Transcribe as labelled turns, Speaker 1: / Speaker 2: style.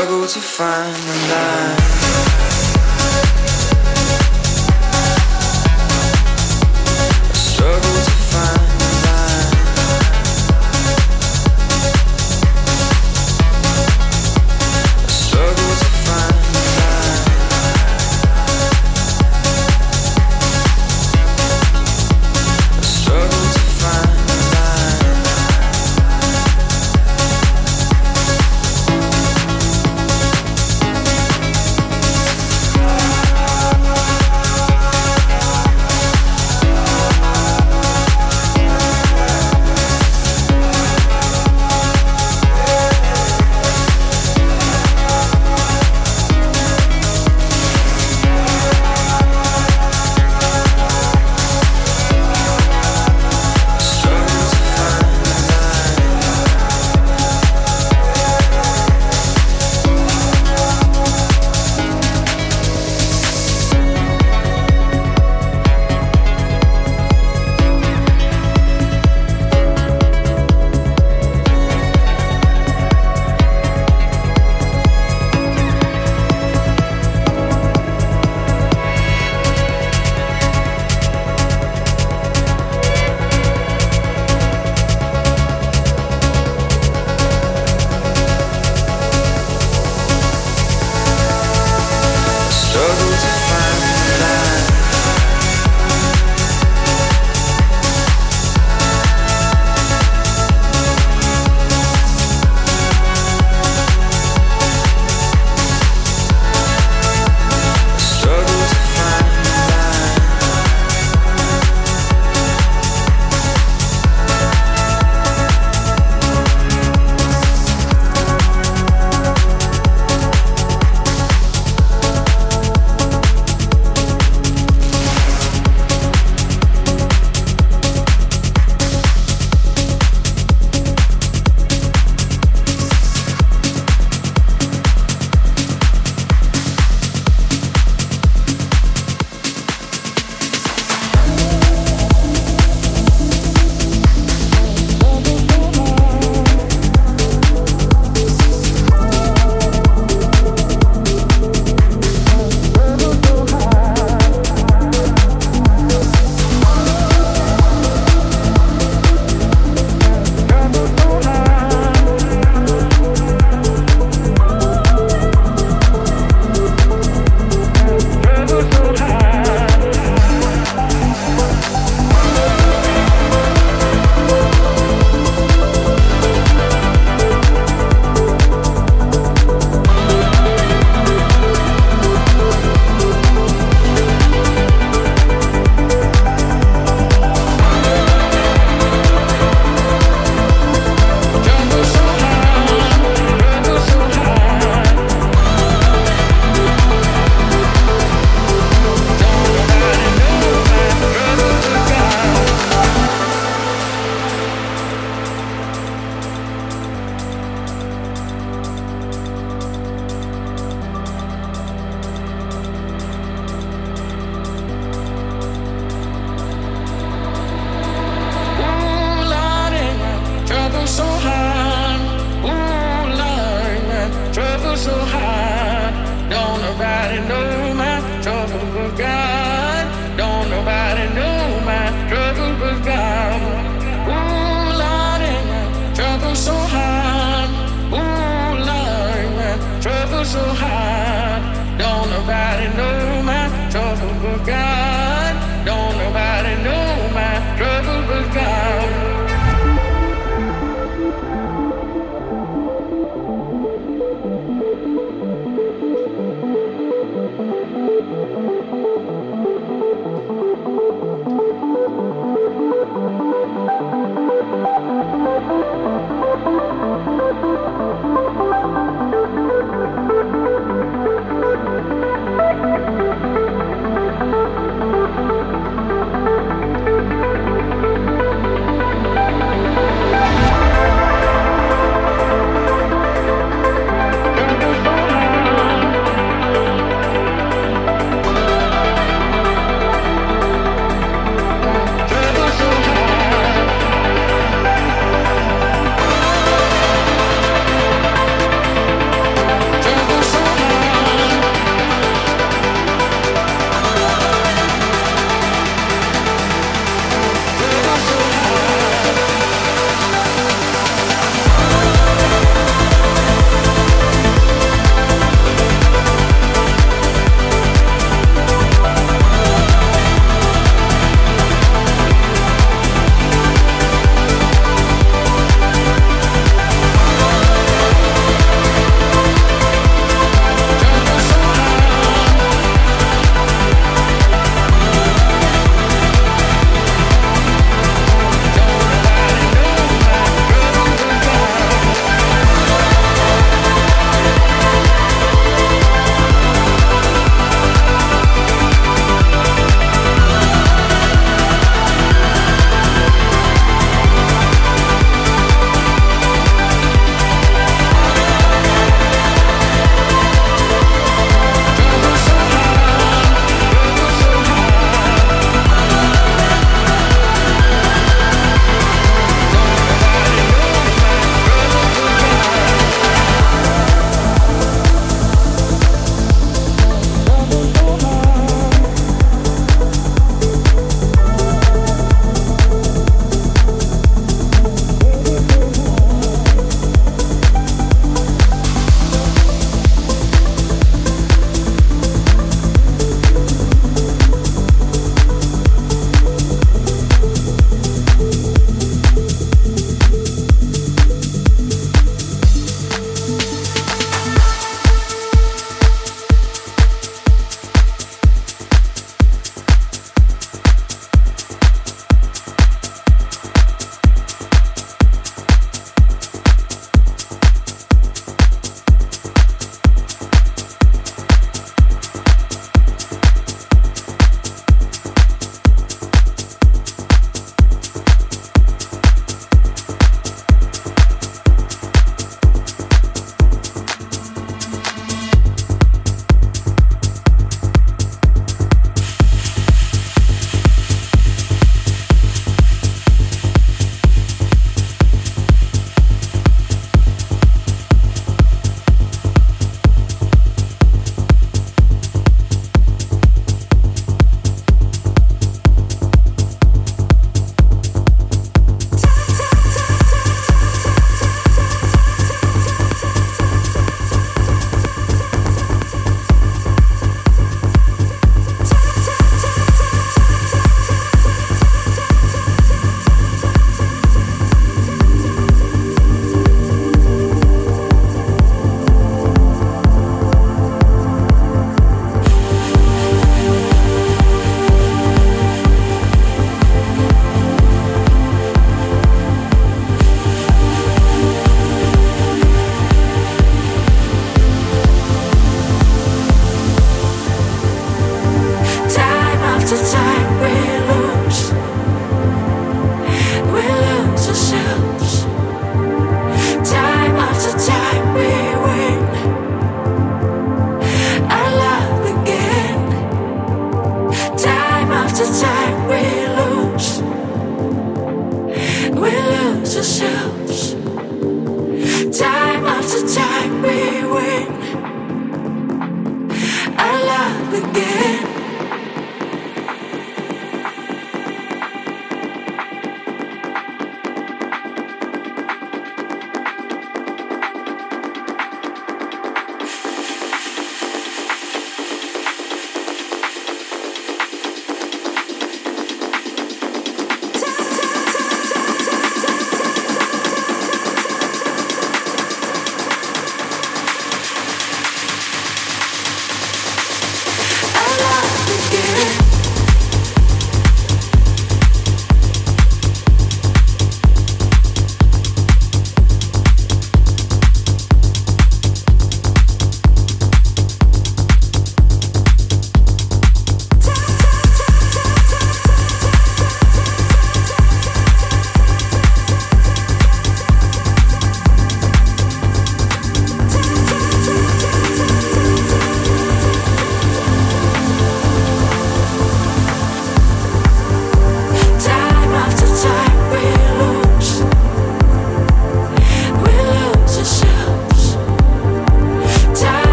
Speaker 1: struggle to find the line.